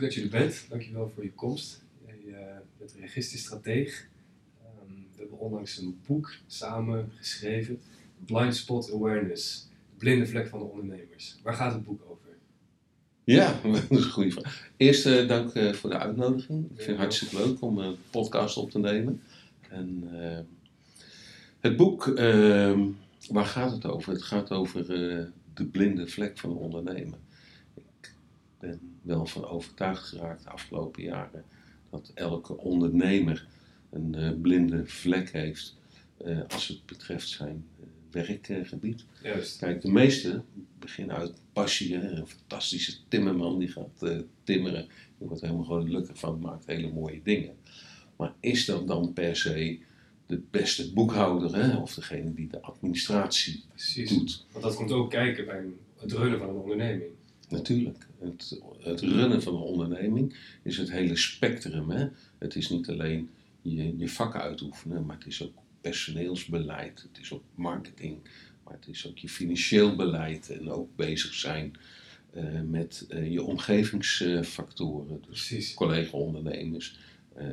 leuk dat je er bent. Dankjewel voor je komst. Jij uh, bent registerstrateeg. Um, we hebben onlangs een boek samen geschreven. Blind Spot Awareness. De blinde vlek van de ondernemers. Waar gaat het boek over? Ja, dat is een goede vraag. Eerst uh, dank uh, voor de uitnodiging. Ik vind het hartstikke leuk om een podcast op te nemen. En het boek, ehm, waar gaat het over? Het gaat over de blinde vlek van de ondernemer. Ik ben wel van overtuigd geraakt de afgelopen jaren dat elke ondernemer een uh, blinde vlek heeft uh, als het betreft zijn uh, werkgebied. Juist. Kijk, de meeste beginnen uit passie. Hè? Een fantastische timmerman die gaat timmeren. Die wordt helemaal gelukkig van, maakt hele mooie dingen. Maar is dat dan per se de beste boekhouder hè? of degene die de administratie Precies. doet? Want dat komt ook kijken bij het runnen van een onderneming. Natuurlijk. Het, het runnen van een onderneming is het hele spectrum. Hè? Het is niet alleen je, je vak uitoefenen, maar het is ook personeelsbeleid, het is ook marketing, maar het is ook je financieel beleid en ook bezig zijn uh, met uh, je omgevingsfactoren. Dus collega-ondernemers, uh,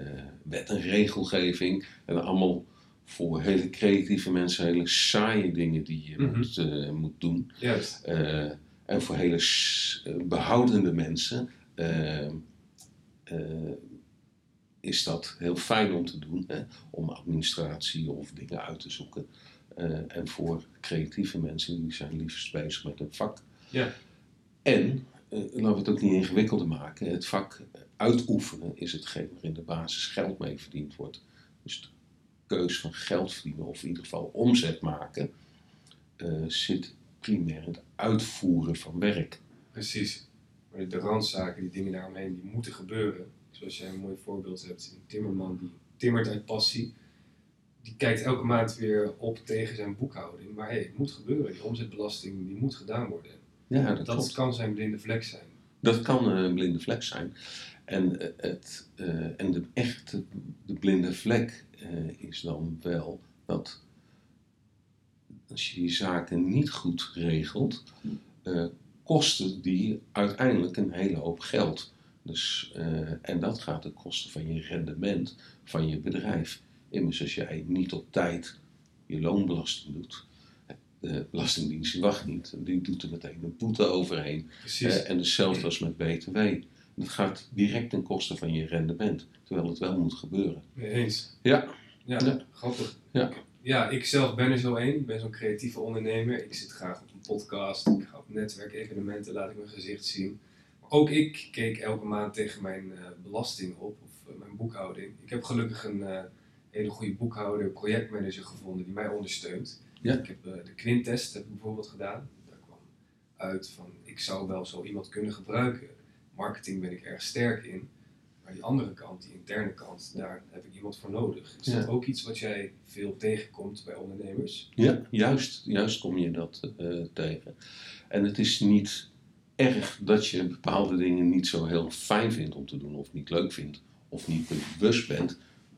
wet en regelgeving en allemaal voor hele creatieve mensen hele saaie dingen die je Mhm. moet, moet doen. Juist. Uh, en voor hele behoudende mensen uh, uh, is dat heel fijn om te doen, hè? om administratie of dingen uit te zoeken. en voor creatieve mensen, die zijn liefst bezig met een vak. Ja. En, laten we het ook niet ingewikkelder maken, het vak uitoefenen is hetgeen waar in de basis geld mee verdiend wordt. Dus de keus van geld verdienen, of in ieder geval omzet maken, zit primair het uitvoeren van werk. Precies. Maar de randzaken, die dingen daaromheen, die moeten gebeuren. Zoals jij een mooi voorbeeld hebt, een timmerman die timmert uit passie. Die kijkt elke maand weer op tegen zijn boekhouding. Maar hey, het moet gebeuren. Die omzetbelasting die moet gedaan worden. Ja, dat, dat kan zijn blinde vlek zijn. Dat kan een blinde vlek zijn. En, uh, het, uh, en de echte de blinde vlek uh, is dan wel dat als je die zaken niet goed regelt, uh, kosten die uiteindelijk een hele hoop geld. Dus, uh, en dat gaat ten koste van je rendement van je bedrijf. Immers als jij niet op tijd je loonbelasting doet, de Belastingdienst die wacht niet, die doet er meteen een boete overheen. Uh, en hetzelfde als met BTW. Dat gaat direct ten koste van je rendement, terwijl het wel moet gebeuren. Eens. Ja. Ja, ja. grappig. Ja. Ja, ik zelf ben er zo één. Ik ben zo'n creatieve ondernemer. Ik zit graag op een podcast. Ik ga op netwerkevenementen, laat ik mijn gezicht zien. Ook ik keek elke maand tegen mijn uh, belasting op, of uh, mijn boekhouding. Ik heb gelukkig een uh, hele goede boekhouder, projectmanager gevonden die mij ondersteunt. Ja. Ik heb de Quintest heb ik bijvoorbeeld gedaan. Daar kwam uit van, ik zou wel zo iemand kunnen gebruiken. Marketing ben ik erg sterk in. Maar die andere kant, die interne kant, daar heb ik iemand voor nodig. Is Ja. dat ook iets wat jij veel tegenkomt bij ondernemers? Ja, juist, juist kom je dat uh, tegen. En het is niet erg dat je bepaalde dingen niet zo heel fijn vindt om te doen, of niet leuk vindt, of niet bewust bent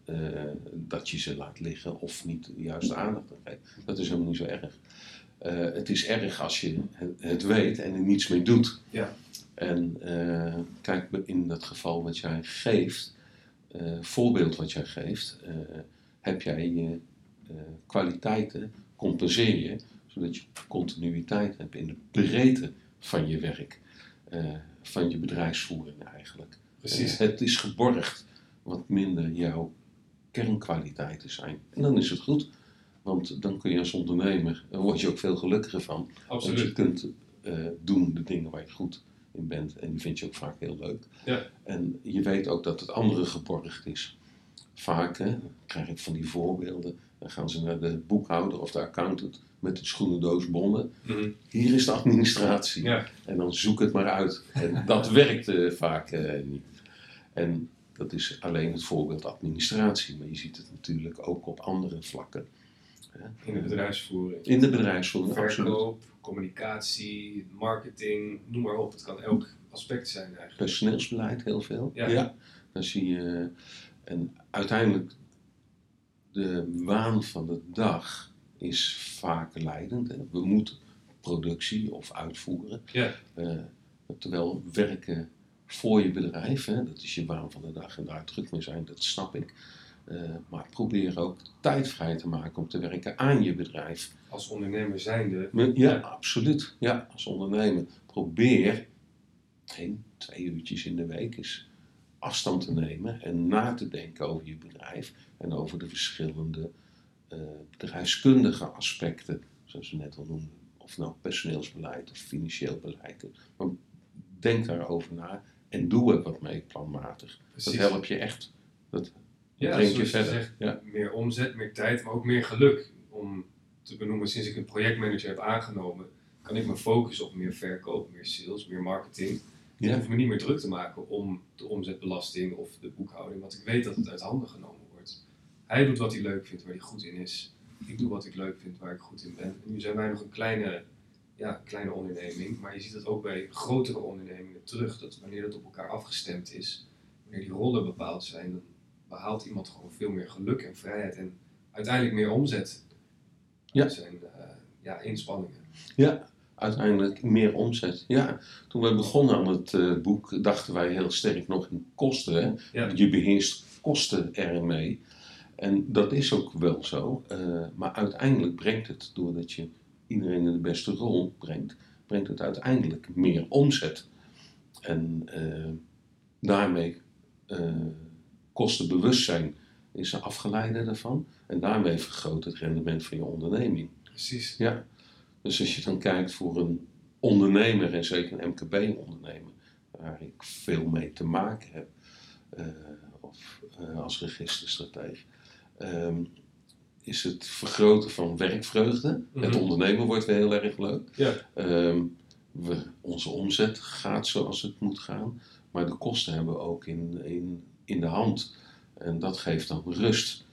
uh, dat je ze laat liggen, of niet de juiste aandacht aan geeft. Dat is helemaal niet zo erg. Uh, het is erg als je het, het, weet en er niets mee doet. Ja. En uh, kijk, in dat geval wat jij geeft, voorbeeld wat jij geeft, heb jij je kwaliteiten, compenseer je, zodat je continuïteit hebt in de breedte van je werk, van je bedrijfsvoering eigenlijk. Precies. Het is geborgd wat minder jouw kernkwaliteiten zijn. En dan is het goed, want dan kun je als ondernemer, daar word je ook veel gelukkiger van. Absoluut. Want je kunt doen de dingen waar je goed in bent en die vind je ook vaak heel leuk. Ja. En je weet ook dat het andere geborgd is. Vaak hè, krijg ik van die voorbeelden, dan gaan ze naar de boekhouder of de accountant met de schoenendoos bonnen. Mm -hmm. Hier is de administratie. Ja. En dan zoek het maar uit. En dat werkt uh, vaak uh, niet. En dat is alleen het voorbeeld administratie. Maar je ziet het natuurlijk ook op andere vlakken. In de bedrijfsvoering. In de bedrijfsvoering, Verkoop, absoluut. communicatie, marketing, noem maar op. Het kan elk aspect zijn eigenlijk. Personeelsbeleid heel veel. Ja. ja. Dan zie je... En uiteindelijk de waan van de dag is vaak leidend. Hè. We moeten productie of uitvoeren. Ja. Uh, terwijl werken voor je bedrijf. Hè? Dat is je baan van de dag en daar druk mee zijn, dat snap ik. Eh, maar probeer ook tijd vrij te maken om te werken aan je bedrijf. Als ondernemer zijnde. Ja, ja. absoluut. Ja, als ondernemer. Probeer één, twee uurtjes in de week eens afstand te nemen en na te denken over je bedrijf en over de verschillende uh, bedrijfskundige aspecten, zoals we net al noemden. Of nou personeelsbeleid of financieel beleid. Maar denk daarover na en doe er wat mee planmatig. Dat helpt je echt. Dat ja, brengt je verder. Zegt, ja. Meer omzet, meer tijd, maar ook meer geluk. Om te benoemen, sinds ik een projectmanager heb aangenomen, kan ik me focussen op meer verkoop, meer sales, meer marketing. Ja. Ik hoef me niet meer druk te maken om de omzetbelasting of de boekhouding, want ik weet dat het uit handen genomen wordt. Hij doet wat hij leuk vindt, waar hij goed in is. Ik doe wat ik leuk vind, waar ik goed in ben. En nu zijn wij nog een kleine, ja, kleine onderneming, maar je ziet dat ook bij grotere ondernemingen terug, dat wanneer dat op elkaar afgestemd is, wanneer die rollen bepaald zijn, dan behaalt iemand gewoon veel meer geluk en vrijheid en uiteindelijk meer omzet. Ja. zijn uh, ja, inspanningen. Ja, uiteindelijk meer omzet. Ja, toen we begonnen aan het uh, boek dachten wij heel sterk nog in kosten. Ja. Je beheerst kosten ermee. En dat is ook wel zo. Uh, maar uiteindelijk brengt het, doordat je iedereen in de beste rol brengt, brengt het uiteindelijk meer omzet. En daarmee kostenbewustzijn is een afgeleide daarvan. En daarmee vergroot het rendement van je onderneming. Precies. Ja. Dus als je dan kijkt voor een ondernemer, en zeker een MKB-ondernemer, waar ik veel mee te maken heb, uh, of uh, als registerstratege, um, is het vergroten van werkvreugde. Mm -hmm. Het ondernemen wordt weer heel erg leuk. Ja. Um, we, onze omzet gaat zoals het moet gaan, maar de kosten hebben we ook in, in, in de hand. En dat geeft dan rust.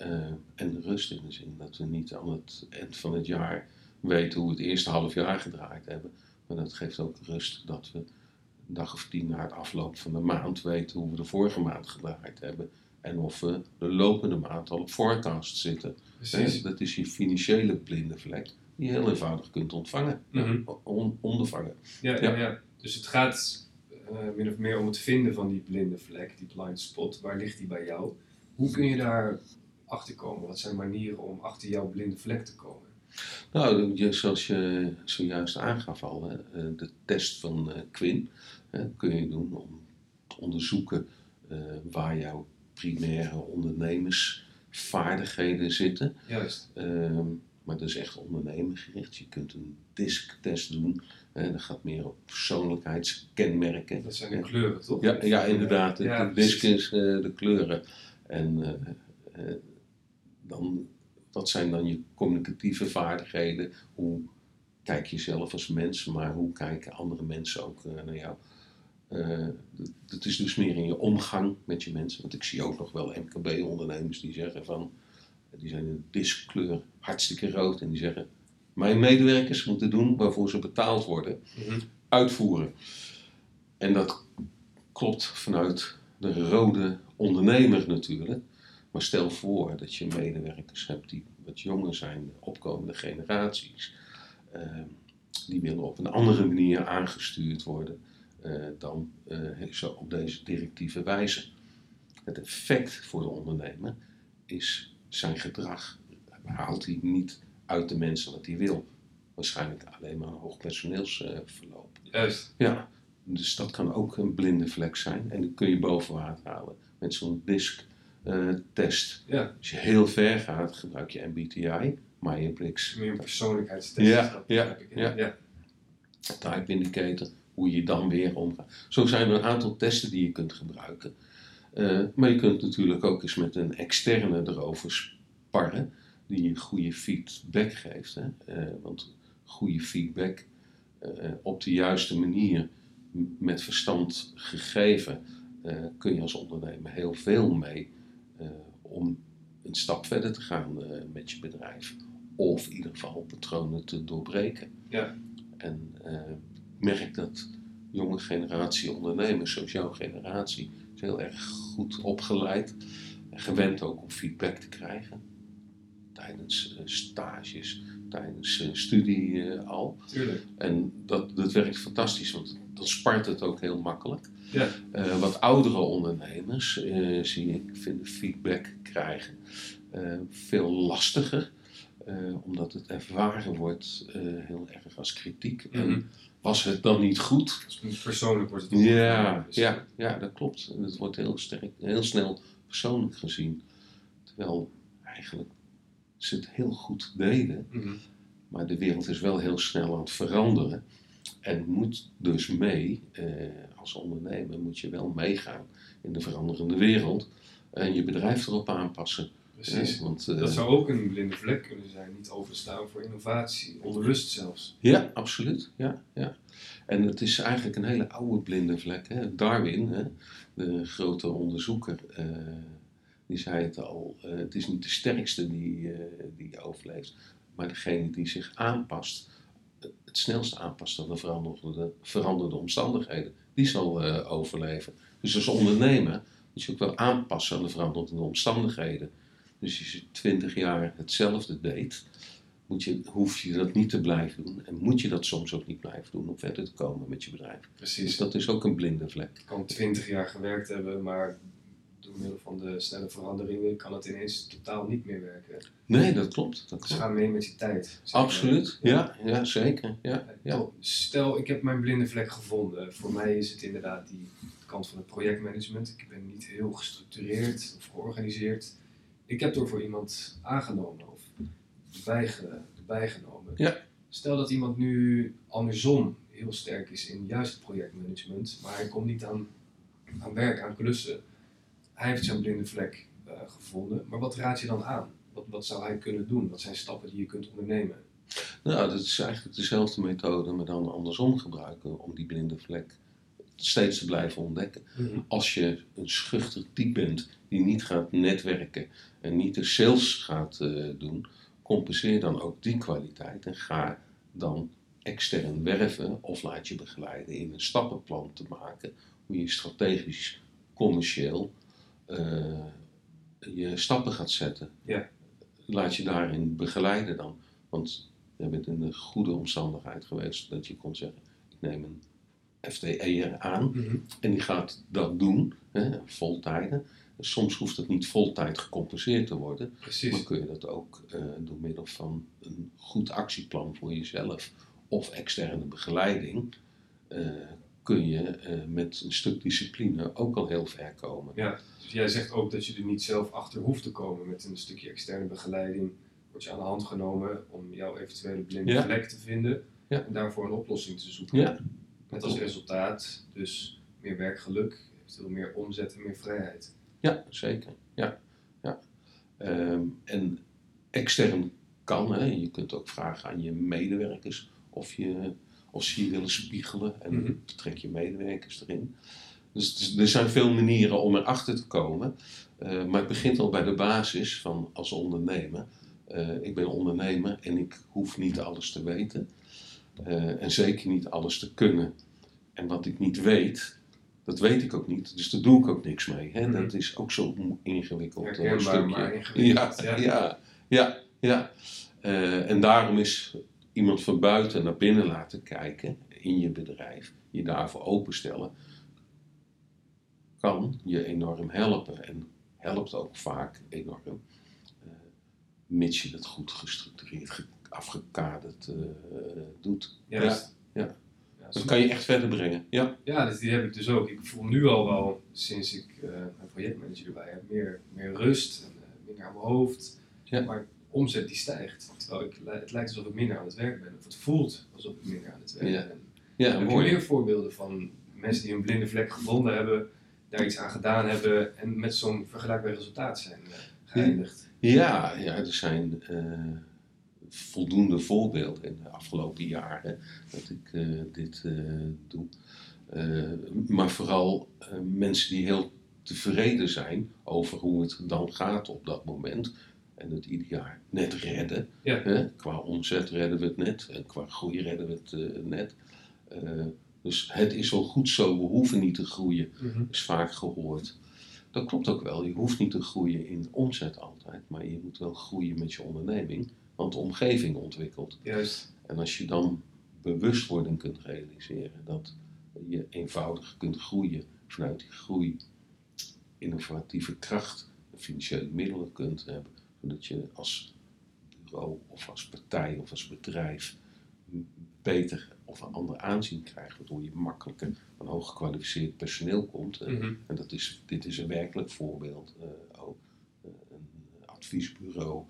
Uh, en rust in de zin dat we niet aan het eind van het jaar weten hoe we het eerste half jaar gedraaid hebben. Maar dat geeft ook rust dat we een dag of tien na het afloop van de maand weten hoe we de vorige maand gedraaid hebben. En of we de lopende maand al op forecast zitten. Precies. Dat is je financiële blinde vlek die je heel eenvoudig kunt ontvangen. Mm -hmm. on, ondervangen. Ja, ja. Ja, dus het gaat min of meer om het vinden van die blinde vlek, die blind spot. Waar ligt die bij jou? Hoe kun je daar achter komen? Wat zijn manieren om achter jouw blinde vlek te komen? Nou, zoals je zojuist aangaf al, de test van Quinn kun je doen om te onderzoeken waar jouw primaire ondernemersvaardigheden zitten. Juist. Ehm, maar dat is echt ondernemergericht. Je kunt een DISC-test doen. Dat gaat meer op persoonlijkheidskenmerken. Dat zijn de kleuren, toch? Ja, ja inderdaad. Ja, de is de kleuren. En dan wat zijn dan je communicatieve vaardigheden? Hoe kijk je zelf als mens, maar hoe kijken andere mensen ook naar jou? Uh, dat is dus meer in je omgang met je mensen. Want ik zie ook nog wel MKB-ondernemers die zeggen van, die zijn in diskleur hartstikke rood en die zeggen, mijn medewerkers moeten doen waarvoor ze betaald worden, mm -hmm. uitvoeren. En dat klopt vanuit de rode ondernemer natuurlijk. Maar stel voor dat je medewerkers hebt die wat jonger zijn, opkomende generaties. Uh, die willen op een andere manier aangestuurd worden uh, dan uh, zo op deze directieve wijze. Het effect voor de ondernemer is zijn gedrag. Haalt hij niet uit de mensen wat hij wil. Waarschijnlijk alleen maar een hoog personeelsverloop. Juist. Ja, dus dat kan ook een blinde vlek zijn. En die kun je boven water halen met zo'n disk uh, test. Ja. Als je heel ver gaat, gebruik je MBTI, Myers-Briggs. Meer een persoonlijkheidstest. Ja, ja, ja, ja. Type indicator, hoe je dan weer omgaat. Zo zijn er een aantal testen die je kunt gebruiken. Uh, maar je kunt natuurlijk ook eens met een externe erover sparren, die je goede feedback geeft. Hè? Uh, want goede feedback op de juiste manier, met verstand gegeven, kun je als ondernemer heel veel mee om een stap verder te gaan met je bedrijf. Of in ieder geval patronen te doorbreken. Ja. En ik merk dat jonge generatie ondernemers, zoals jouw generatie, is heel erg goed opgeleid. En gewend ook om feedback te krijgen. Tijdens stages, tijdens studie al. Tuurlijk. En dat, dat werkt fantastisch, want dan spart het ook heel makkelijk. Ja. Eh, wat oudere ondernemers, eh, zie ik, vinden feedback krijgen eh, veel lastiger. eh, omdat het ervaren wordt eh, heel erg als kritiek. Mhm. En was het dan niet goed? Dus persoonlijk wordt het Ja, dus- ja, ja, dat klopt. En het wordt heel, sterk, heel snel persoonlijk gezien. Terwijl eigenlijk ze het heel goed deden. Mhm. Maar de wereld is wel heel snel aan het veranderen. En moet dus mee, eh, als ondernemer moet je wel meegaan in de veranderende wereld. En je bedrijf erop aanpassen. Precies. Ja, want, eh, Dat zou ook een blinde vlek kunnen zijn. Niet openstaan voor innovatie. Onbewust zelfs. Ja, absoluut. Ja, ja. En het is eigenlijk een hele oude blinde vlek. Hè? Darwin, hè? de grote onderzoeker, eh, die zei het al. eh, het is niet de sterkste die, eh, die overleeft, maar degene die zich aanpast, eh, het snelst aanpast aan de veranderde, veranderde omstandigheden, die zal overleven. Dus als ondernemer moet je ook wel aanpassen aan de veranderde omstandigheden. Dus als je twintig jaar hetzelfde deed, moet je, hoef je dat niet te blijven doen. En moet je dat soms ook niet blijven doen om verder te komen met je bedrijf. Dus Precies. dat is ook een blinde vlek. Ik kan twintig jaar gewerkt hebben, maar door middel van de snelle veranderingen kan het ineens totaal niet meer werken. Nee, dat klopt. Dat Dus klopt. ga mee met die tijd. maar. Absoluut. Ja, ja zeker. Ja, ja. Top. Stel, ik heb mijn blinde vlek gevonden. Voor mij is het inderdaad die kant van het projectmanagement. Ik ben niet heel gestructureerd of georganiseerd. Ik heb door voor iemand aangenomen of bijge- bijgenomen. Ja. Stel dat iemand nu andersom heel sterk is in juist het projectmanagement, maar hij komt niet aan, aan werk, aan klussen. Hij heeft zijn blinde vlek eh, gevonden, maar wat raad je dan aan? Wat, wat zou hij kunnen doen? Wat zijn stappen die je kunt ondernemen? Nou, dat is eigenlijk dezelfde methode, maar dan andersom gebruiken om die blinde vlek steeds te blijven ontdekken. Als je een schuchter type bent die niet gaat netwerken en niet de sales gaat eh, doen, compenseer dan ook die kwaliteit en ga dan extern werven of laat je begeleiden in een stappenplan te maken hoe je strategisch, commercieel eh, je stappen gaat zetten. Ja. Laat je daarin begeleiden dan, want je bent in de goede omstandigheid geweest dat je kon zeggen, ik neem een FTE'er aan Mhm. en die gaat dat doen, hè, voltijden. Soms hoeft het niet voltijd gecompenseerd te worden, Precies. maar kun je dat ook eh, door middel van een goed actieplan voor jezelf of externe begeleiding, eh, kun je eh, met een stuk discipline ook al heel ver komen. Ja, dus jij zegt ook dat je er niet zelf achter hoeft te komen met een stukje externe begeleiding. Word je aan de hand genomen om jouw eventuele blinde Ja. vlek te vinden Ja. en daarvoor een oplossing te zoeken. Ja. Met als resultaat dus meer werkgeluk, eventueel meer omzet en meer vrijheid. Ja, zeker. Ja. Ja. Ehm, en extern kan, hè. je kunt ook vragen aan je medewerkers of, je, ze je willen spiegelen en Mhm. betrek je medewerkers erin. Dus er zijn veel manieren om erachter te komen, Eh, maar het begint al bij de basis van als ondernemer. Eh, ik ben ondernemer en ik hoef niet alles te weten Eh, en zeker niet alles te kunnen. En wat ik niet weet, dat weet ik ook niet, dus daar doe ik ook niks mee. Hè? Mhm. Dat is ook zo'n ingewikkeld Herkenbaar, stukje. maar ingewikkeld, Ja, ja. ja, ja. ja. En daarom is iemand van buiten naar binnen laten kijken in je bedrijf, je daarvoor openstellen, kan je enorm helpen. En helpt ook vaak enorm, eh, mits je het goed gestructureerd, ge- afgekaderd eh, doet. Ja. Ja, Dat kan je echt verder brengen. Ja, Ja, dus die heb ik dus ook. Ik voel nu al wel, sinds ik eh mijn projectmanager erbij heb, meer, meer rust en minder aan mijn hoofd. Ja. Maar omzet die stijgt. Terwijl ik, het lijkt alsof ik minder aan het werk ben. Of het voelt alsof ik minder aan het werk Ja. ben. ja heb je mooi. meer voorbeelden van mensen die een blinde vlek gevonden hebben, daar iets aan gedaan hebben en met zo'n vergelijkbaar resultaat zijn eh, geëindigd? Ja, ja, er zijn eh, voldoende voorbeelden in de afgelopen jaren dat ik eh, dit doe. Maar vooral mensen die heel tevreden zijn over hoe het dan gaat op dat moment. En het ieder jaar net redden. Ja. Hè? Qua omzet redden we het net en qua groei redden we het eh, net. Eh, dus het is wel goed zo, we hoeven niet te groeien Mhm. is vaak gehoord. Dat klopt ook wel. Je hoeft niet te groeien in omzet altijd, maar je moet wel groeien met je onderneming, want de omgeving ontwikkelt. Juist. En als je dan bewustwording kunt realiseren dat je eenvoudig kunt groeien vanuit die groei innovatieve kracht financiële middelen kunt hebben, zodat je als bureau of als partij of als bedrijf beter of een ander aanzien krijgt, waardoor je makkelijker aan hooggekwalificeerd personeel komt. En, Mhm. en dat is, dit is een werkelijk voorbeeld eh, ook. Eh, een adviesbureau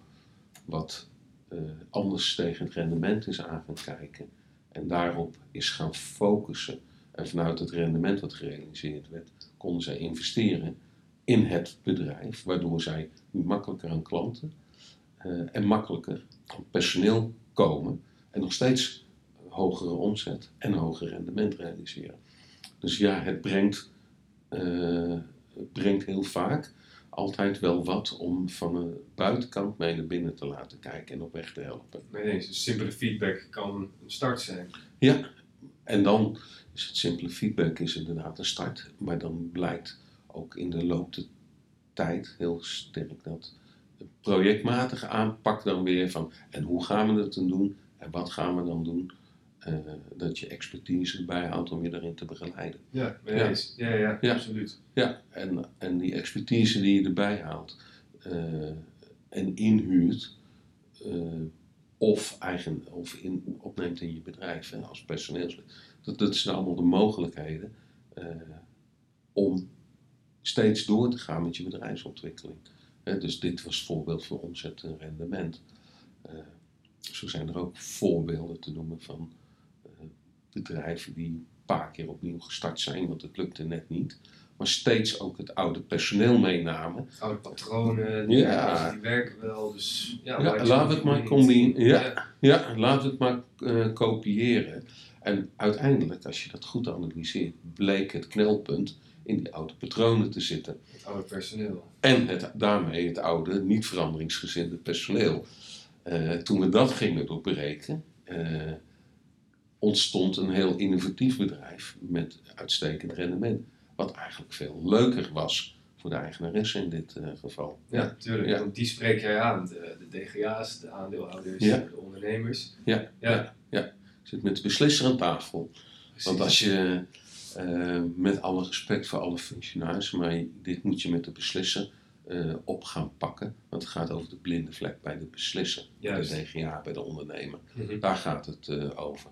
wat eh, anders tegen het rendement is aan gaan kijken en daarop is gaan focussen. En vanuit het rendement wat gerealiseerd werd, konden zij investeren in het bedrijf, waardoor zij nu makkelijker aan klanten eh, en makkelijker aan personeel komen en nog steeds hogere omzet en hoger rendement realiseren. Dus ja, het brengt, eh, het brengt heel vaak altijd wel wat om van de buitenkant mee naar binnen te laten kijken en op weg te helpen. Nee, eens. Dus simpele feedback kan een start zijn. Ja, en dan is het simpele feedback is inderdaad een start, maar dan blijkt ook in de loop der tijd heel sterk dat projectmatige aanpak dan weer van en hoe gaan we dat dan doen en wat gaan we dan doen, eh, dat je expertise erbij houdt om je erin te begeleiden. Ja, Ja. Ja, ja, Ja. absoluut. Ja, en, en die expertise die je erbij haalt eh, en inhuurt, eh, of, eigen, of in, opneemt in je bedrijf hè, als personeelslid, dat, dat zijn allemaal de mogelijkheden om steeds door te gaan met je bedrijfsontwikkeling. Dus dit was voorbeeld van omzet en rendement. Eh, zo zijn er ook voorbeelden te noemen van eh, bedrijven die een paar keer opnieuw gestart zijn, want het lukte net niet maar steeds ook het oude personeel meenamen. Oude patronen, die, Ja. die werken wel. Dus ja, zou het maar combineren. Ja. Ja, we het maar eh, kopiëren. En uiteindelijk, als je dat goed analyseert, bleek het knelpunt in die oude patronen te zitten. Het oude personeel. En het, daarmee het oude, niet veranderingsgezinde personeel. Eh, toen we dat gingen doorbreken, eh, ontstond een heel innovatief bedrijf met uitstekend rendement. Wat eigenlijk veel leuker was voor de eigenaresse in dit eh, geval. Ja, tuurlijk. Ja. Want die spreek jij aan. De, de DGA's, de aandeelhouders, Ja. de ondernemers. Ja, Ja. ja. Zit met de beslisser aan tafel. Precies. Want als je, eh, met alle respect voor alle functionarissen, maar dit moet je met de beslisser eh, op gaan pakken. Want het gaat over de blinde vlek bij de beslisser, Juist. bij de DGA, bij de ondernemer. Mhm. Daar gaat het eh, over.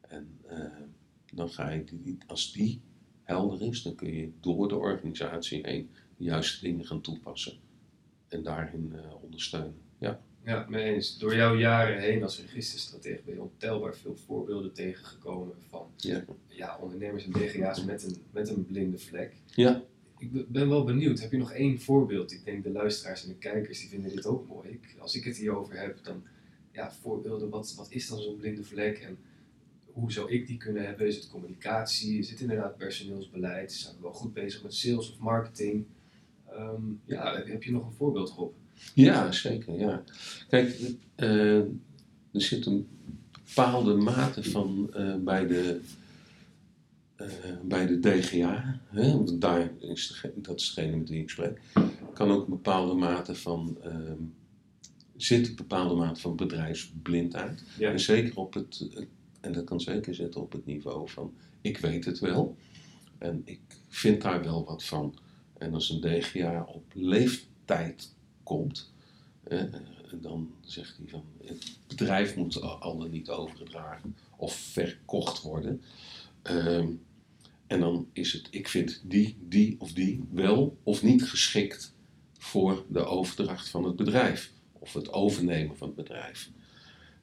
En dan ga je, die, als die helder is, dan kun je door de organisatie heen de juiste dingen gaan toepassen. En daarin ondersteunen. Ja. Ja, mee eens. Door jouw jaren heen als registerstratege ben je ontelbaar veel voorbeelden tegengekomen van Ja. ja, ondernemers en DGA's met een, met een blinde vlek. Ja. Ik be- ben wel benieuwd, heb je nog één voorbeeld? Ik denk de luisteraars en de kijkers die vinden dit ook mooi. Ik, als ik het hierover heb, dan ja, voorbeelden, wat, wat is dan zo'n blinde vlek en hoe zou ik die kunnen hebben? Is het communicatie? Is het inderdaad personeelsbeleid? Zijn we wel goed bezig met sales of marketing? Ehm, ja, heb, heb je nog een voorbeeld, Rob? Ja, zeker. Ja. Kijk, eh, er zit een bepaalde mate van eh, bij, de, eh, bij de DGA, hè, want daar is dat is degene met wie ik spreek, kan ook een bepaalde mate van, ehm, zit een bepaalde mate van bedrijfsblindheid. Ja. En zeker op het, en dat kan zeker zitten op het niveau van, ik weet het wel en ik vind daar wel wat van. En als een DGA op leeftijd komt, eh, en dan zegt hij van het bedrijf moet al dan niet overgedragen of verkocht worden. Ehm, en dan is het, ik vind die, die of die wel of niet geschikt voor de overdracht van het bedrijf of het overnemen van het bedrijf.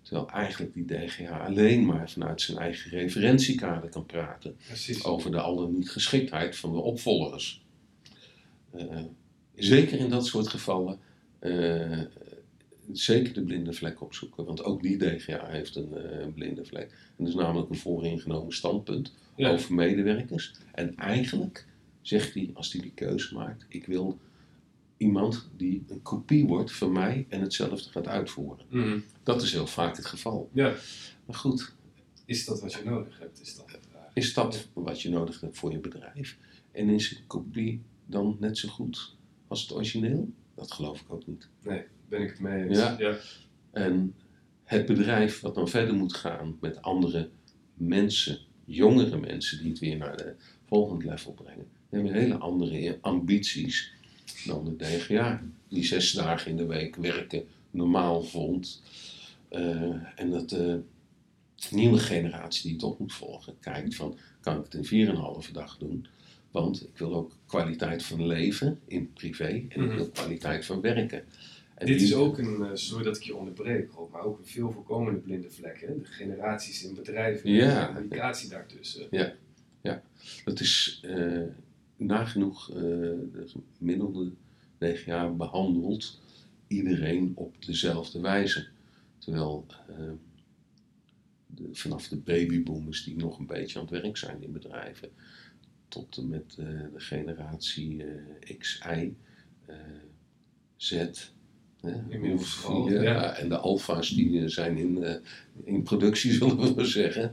Terwijl eigenlijk die DGA alleen maar vanuit zijn eigen referentiekader kan praten Precies. over de al dan niet geschiktheid van de opvolgers. Eh, zeker in dat soort gevallen, eh, zeker de blinde vlek opzoeken, want ook die DGA heeft een eh, blinde vlek. En dat is namelijk een vooringenomen standpunt Ja. over medewerkers. En eigenlijk zegt hij, als hij die keuze maakt, ik wil iemand die een kopie wordt van mij en hetzelfde gaat uitvoeren. Mhm. Dat is heel vaak het geval. Ja. Maar goed, Is dat wat je nodig hebt? Is dat vraag. is dat wat je nodig hebt voor je bedrijf? En is een kopie dan net zo goed als het origineel? Dat geloof ik ook niet. Ben ik het mee eens? Ja. ja. En het bedrijf wat dan verder moet gaan met andere mensen, jongere mensen die het weer naar de volgende level brengen, hebben hele andere ambities dan de DGA. Die zes dagen in de week werken normaal vond. Eh, en dat de nieuwe generatie die het op moet volgen kijkt van, kan ik het in 4,5 dag doen? Want ik wil ook kwaliteit van leven in privé en ik Mhm. wil kwaliteit van werken. En Dit die- is ook een, eh, sorry dat ik je onderbreek, Rob, maar ook een veel voorkomende blinde vlek. Hè? De generaties in bedrijven, Ja. de communicatie daartussen. Dat is eh, nagenoeg eh, de gemiddelde DGA behandelt iedereen op dezelfde wijze. Terwijl de, vanaf de babyboomers die nog een beetje aan het werk zijn in bedrijven, tot en met eh, de generatie eh XI, eh, Z. hè, Inmiddels ja, ja. En de alfa's die zijn in, in productie, zullen we maar zeggen.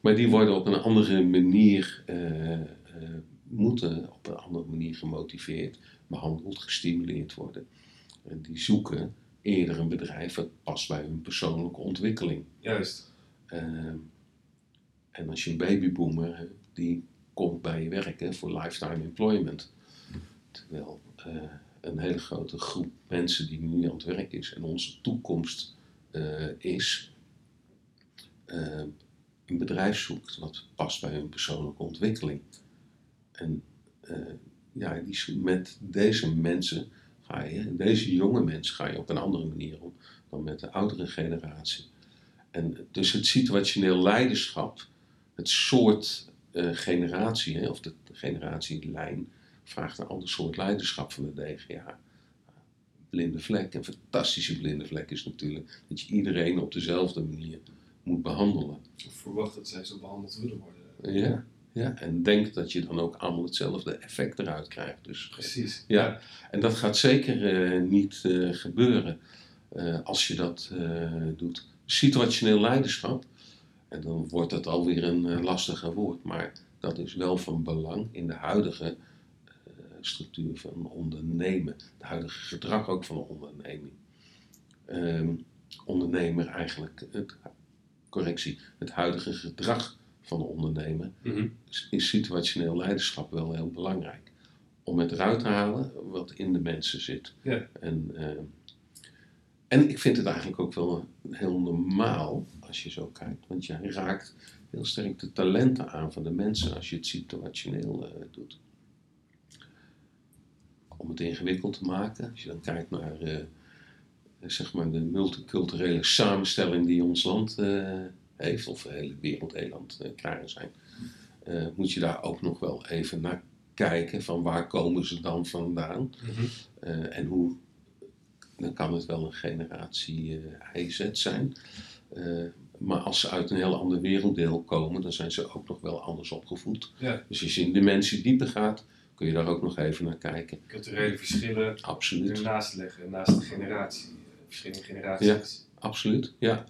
Maar die worden op een andere manier, moeten op een andere manier gemotiveerd, behandeld, gestimuleerd worden. En die zoeken eerder een bedrijf dat past bij hun persoonlijke ontwikkeling. Juist. Eh, en als je een babyboomer, die komt bij je werken voor lifetime employment. Terwijl eh, een hele grote groep mensen die nu aan het werk is en onze toekomst eh, is, eh, een bedrijf zoekt wat past bij hun persoonlijke ontwikkeling. En ja, die, met deze mensen ga je, deze jonge mensen ga je op een andere manier om dan met de oudere generatie. En dus het situationeel leiderschap, het soort eh, generatie, hè, of de generatielijn, vraagt een ander soort leiderschap van de DGA. Blinde vlek, een fantastische blinde vlek is natuurlijk dat je iedereen op dezelfde manier moet behandelen. Ik verwacht dat zij zo behandeld willen worden. Ja, ja. en denk dat je dan ook allemaal hetzelfde effect eruit krijgt. Dus, Precies. Ja. En dat gaat zeker eh, niet eh, gebeuren als je dat doet. Situationeel leiderschap, en dan wordt dat alweer een eh, lastiger woord, maar dat is wel van belang in de huidige eh, structuur van ondernemen, het huidige gedrag ook van de onderneming. Ehm, ondernemer eigenlijk, het, correctie, het huidige gedrag van de ondernemer Mhm. is- is situationeel leiderschap wel heel belangrijk. Om het eruit te halen wat in de mensen zit. Ja. En, eh, en ik vind het eigenlijk ook wel heel normaal als je zo kijkt. Want jij raakt heel sterk de talenten aan van de mensen als je het situationeel eh, doet. Om het ingewikkeld te maken, als je dan kijkt naar eh, zeg maar de multiculturele samenstelling die ons land eh, heeft, of de hele wereld Nederland eh, krijgen zijn, eh, moet je daar ook nog wel even naar kijken van waar komen ze dan vandaan eh, en hoe, dan kan het wel een generatie eh IZ zijn. Eh, maar als ze uit een heel ander werelddeel komen, dan zijn ze ook nog wel anders opgevoed. Ja. Dus als je in dimensietype gaat, kun je daar ook nog even naar kijken. Culturele verschillen Absoluut. ernaast leggen, naast de generatie. eh, Verschillende generaties. Absoluut, ja.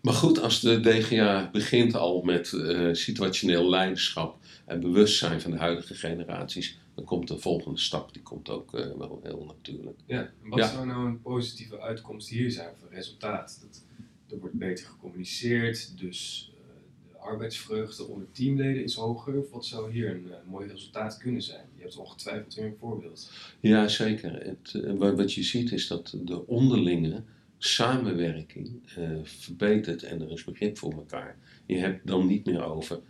Maar goed, als de DGA begint al met eh, situationeel leiderschap en bewustzijn van de huidige generaties, dan komt de volgende stap, die komt ook eh, wel heel natuurlijk. Ja, en wat Ja. zou nou een positieve uitkomst hier zijn voor resultaat? Dat, er wordt beter gecommuniceerd, dus eh, de arbeidsvreugde onder teamleden is hoger. Of wat zou hier een eh, mooi resultaat kunnen zijn? Je hebt ongetwijfeld weer een voorbeeld. Ja, zeker. Het, wat, wat je ziet is dat de onderlinge samenwerking eh, verbetert en er is begrip voor elkaar. Je hebt dan niet meer over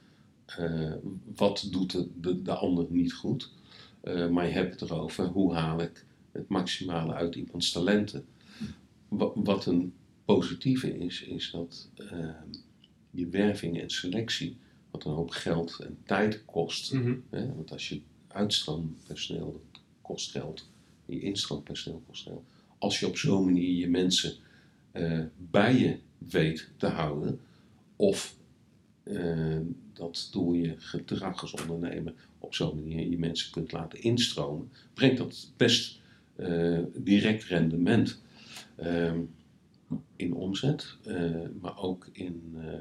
eh, wat doet de, de, de ander niet goed, Eh, maar je hebt het erover hoe haal ik het maximale uit iemands talenten. Wa- wat een positieve is, is dat eh, je werving en selectie, wat een hoop geld en tijd kost, Hè? Want als je uitstroompersoneel, kost geld. Je instroompersoneel kost geld. Als je op zo'n manier je mensen eh, bij je weet te houden, of eh, dat door je gedrag als ondernemer op zo'n manier je mensen kunt laten instromen, brengt dat best eh, direct rendement. Ehm, in omzet, eh, maar ook in, eh,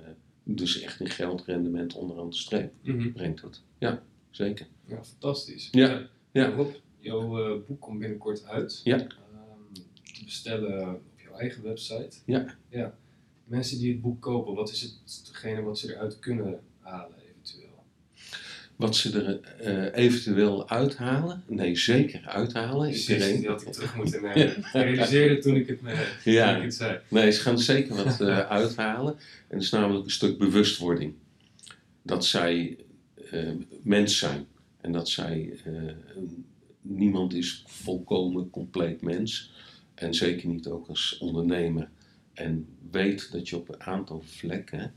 dus echt in geldrendement onderaan de streep Mhm. brengt het. Ja, zeker. Ja, fantastisch. Ja, ja. Rob, jouw eh, boek komt binnenkort uit. Ja. Ehm, te bestellen op jouw eigen website. Ja. ja. Mensen die het boek kopen, wat is hetgene wat ze eruit kunnen halen? Wat ze er eh, eventueel uithalen? Nee, zeker uithalen. Precies, Iedereen. die had ik terug moeten nemen. Ik realiseerde toen ik het, me, toen Ja. ik het zei. Nee, ze gaan zeker wat eh, uithalen. En dat is namelijk een stuk bewustwording. Dat zij eh, mens zijn. En dat zij. eh, niemand is volkomen compleet mens. En zeker niet ook als ondernemer. En weet dat je op een aantal vlekken.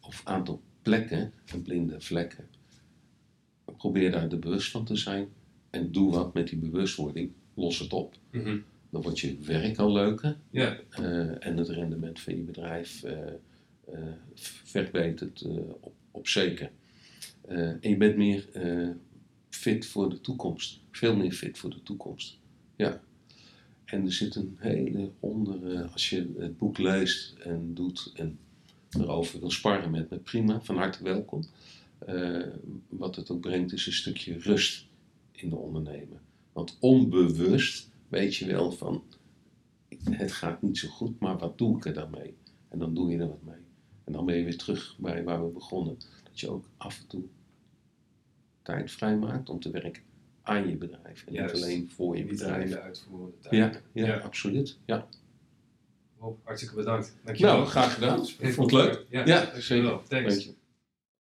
of aantal plekken. een blinde vlekken. Probeer daar er bewust van te zijn. En doe wat met die bewustwording. Los het op. Mhm. Dan wordt je werk al leuker. Ja, Eh, en het rendement van je bedrijf eh eh, verbetert eh, op, op zeker. En je bent meer fit voor de toekomst. Veel meer fit voor de toekomst. Ja. En er zit een hele onder, als je het boek leest en doet en erover wil sparren met me, prima, van harte welkom. Eh, wat het ook brengt is een stukje rust in de ondernemer. Want onbewust weet je wel van, het gaat niet zo goed, maar wat doe ik er dan mee? En dan doe je er wat mee. En dan ben je weer terug bij waar we begonnen. Dat je ook af en toe tijd vrijmaakt om te werken aan je bedrijf. En Juist. niet alleen voor je niet alleen bedrijf. de uitvoerende tijd. Ja, ja, Ja. absoluut. Ja. Rob, hartstikke bedankt. Dankjewel. Nou, graag gedaan. Vond het leuk. Ja, Ja, zeker. Thanks.